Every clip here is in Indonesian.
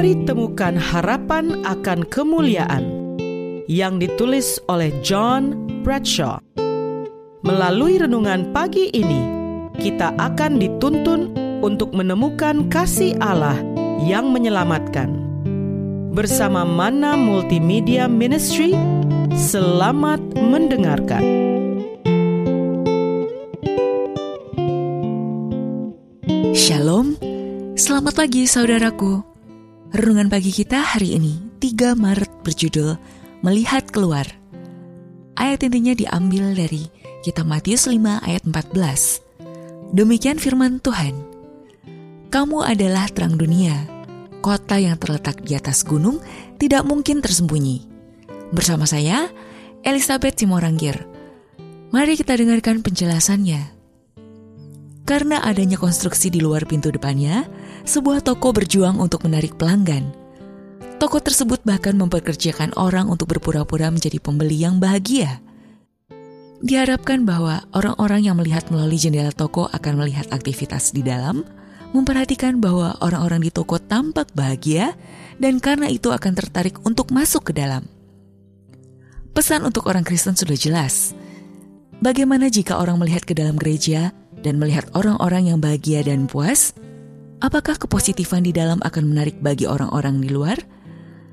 Mari temukan harapan akan kemuliaan yang ditulis oleh John Bradshaw. Melalui renungan pagi ini, kita akan dituntun untuk menemukan kasih Allah yang menyelamatkan. Bersama Mana Multimedia Ministry, selamat mendengarkan. Shalom, selamat pagi saudaraku. Renungan pagi kita hari ini 3 Maret berjudul Melihat Keluar. Ayat intinya diambil dari Kitab Matius 5 ayat 14. Demikian firman Tuhan. Kamu adalah terang dunia. Kota yang terletak di atas gunung tidak mungkin tersembunyi. Bersama saya, Elizabeth Simorangkir. Mari kita dengarkan penjelasannya. Karena adanya konstruksi di luar pintu depannya, sebuah toko berjuang untuk menarik pelanggan. Toko tersebut bahkan mempekerjakan orang untuk berpura-pura menjadi pembeli yang bahagia. Diharapkan bahwa orang-orang yang melihat melalui jendela toko akan melihat aktivitas di dalam, memperhatikan bahwa orang-orang di toko tampak bahagia, dan karena itu akan tertarik untuk masuk ke dalam. Pesan untuk orang Kristen sudah jelas. Bagaimana jika orang melihat ke dalam gereja dan melihat orang-orang yang bahagia dan puas, apakah kepositifan di dalam akan menarik bagi orang-orang di luar?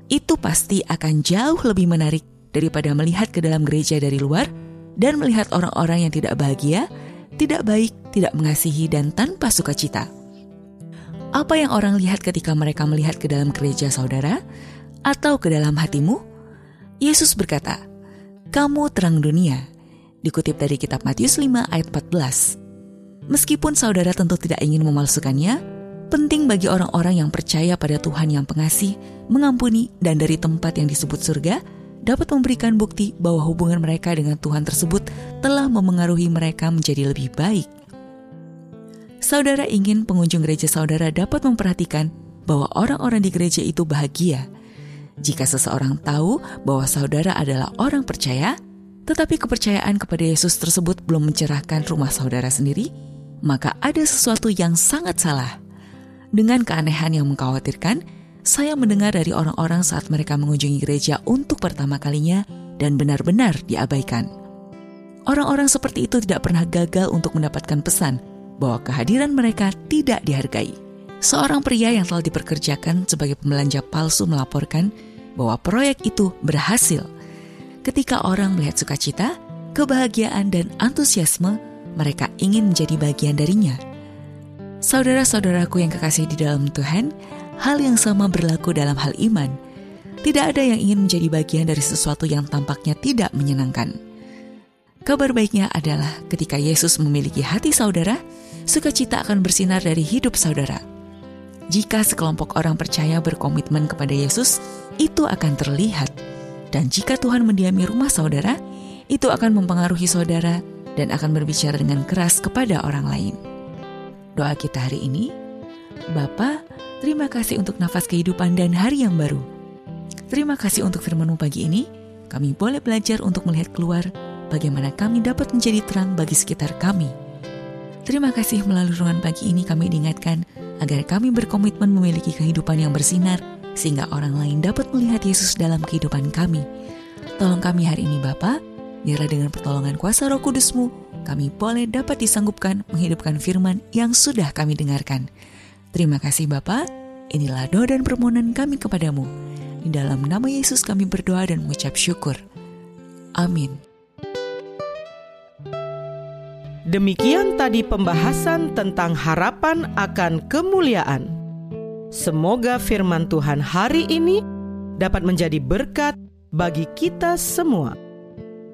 Itu pasti akan jauh lebih menarik daripada melihat ke dalam gereja dari luar dan melihat orang-orang yang tidak bahagia, tidak baik, tidak mengasihi, dan tanpa sukacita. Apa yang orang lihat ketika mereka melihat ke dalam gereja saudara atau ke dalam hatimu? Yesus berkata, "Kamu terang dunia." Dikutip dari kitab Matius 5 ayat 14. Meskipun saudara tentu tidak ingin memalsukannya, penting bagi orang-orang yang percaya pada Tuhan yang pengasih, mengampuni, dan dari tempat yang disebut surga, dapat memberikan bukti bahwa hubungan mereka dengan Tuhan tersebut telah memengaruhi mereka menjadi lebih baik. Saudara ingin pengunjung gereja saudara dapat memperhatikan bahwa orang-orang di gereja itu bahagia. Jika seseorang tahu bahwa saudara adalah orang percaya, tetapi kepercayaan kepada Yesus tersebut belum mencerahkan rumah saudara sendiri, maka ada sesuatu yang sangat salah. Dengan keanehan yang mengkhawatirkan, saya mendengar dari orang-orang saat mereka mengunjungi gereja untuk pertama kalinya dan benar-benar diabaikan. Orang-orang seperti itu tidak pernah gagal untuk mendapatkan pesan bahwa kehadiran mereka tidak dihargai. Seorang pria yang telah diperkerjakan sebagai pembelanja palsu melaporkan bahwa proyek itu berhasil. Ketika orang melihat sukacita, kebahagiaan, dan antusiasme, mereka ingin menjadi bagian darinya. Saudara-saudaraku yang kekasih di dalam Tuhan, hal yang sama berlaku dalam hal iman. Tidak ada yang ingin menjadi bagian dari sesuatu yang tampaknya tidak menyenangkan. Kabar baiknya adalah ketika Yesus memiliki hati saudara, sukacita akan bersinar dari hidup saudara. Jika sekelompok orang percaya berkomitmen kepada Yesus, itu akan terlihat. Dan jika Tuhan mendiami rumah saudara, itu akan mempengaruhi saudara dan akan berbicara dengan keras kepada orang lain. Doa kita hari ini, Bapa, terima kasih untuk nafas kehidupan dan hari yang baru. Terima kasih untuk firmanmu pagi ini, kami boleh belajar untuk melihat keluar bagaimana kami dapat menjadi terang bagi sekitar kami. Terima kasih melalui ruangan pagi ini kami diingatkan agar kami berkomitmen memiliki kehidupan yang bersinar sehingga orang lain dapat melihat Yesus dalam kehidupan kami. Tolong kami hari ini Bapak, Biarlah dengan pertolongan kuasa roh kudusmu, kami boleh dapat disanggupkan menghidupkan firman yang sudah kami dengarkan. Terima kasih Bapa. inilah doa dan permohonan kami kepadamu. Di dalam nama Yesus kami berdoa dan mengucap syukur. Amin. Demikian tadi pembahasan tentang harapan akan kemuliaan. Semoga firman Tuhan hari ini dapat menjadi berkat bagi kita semua.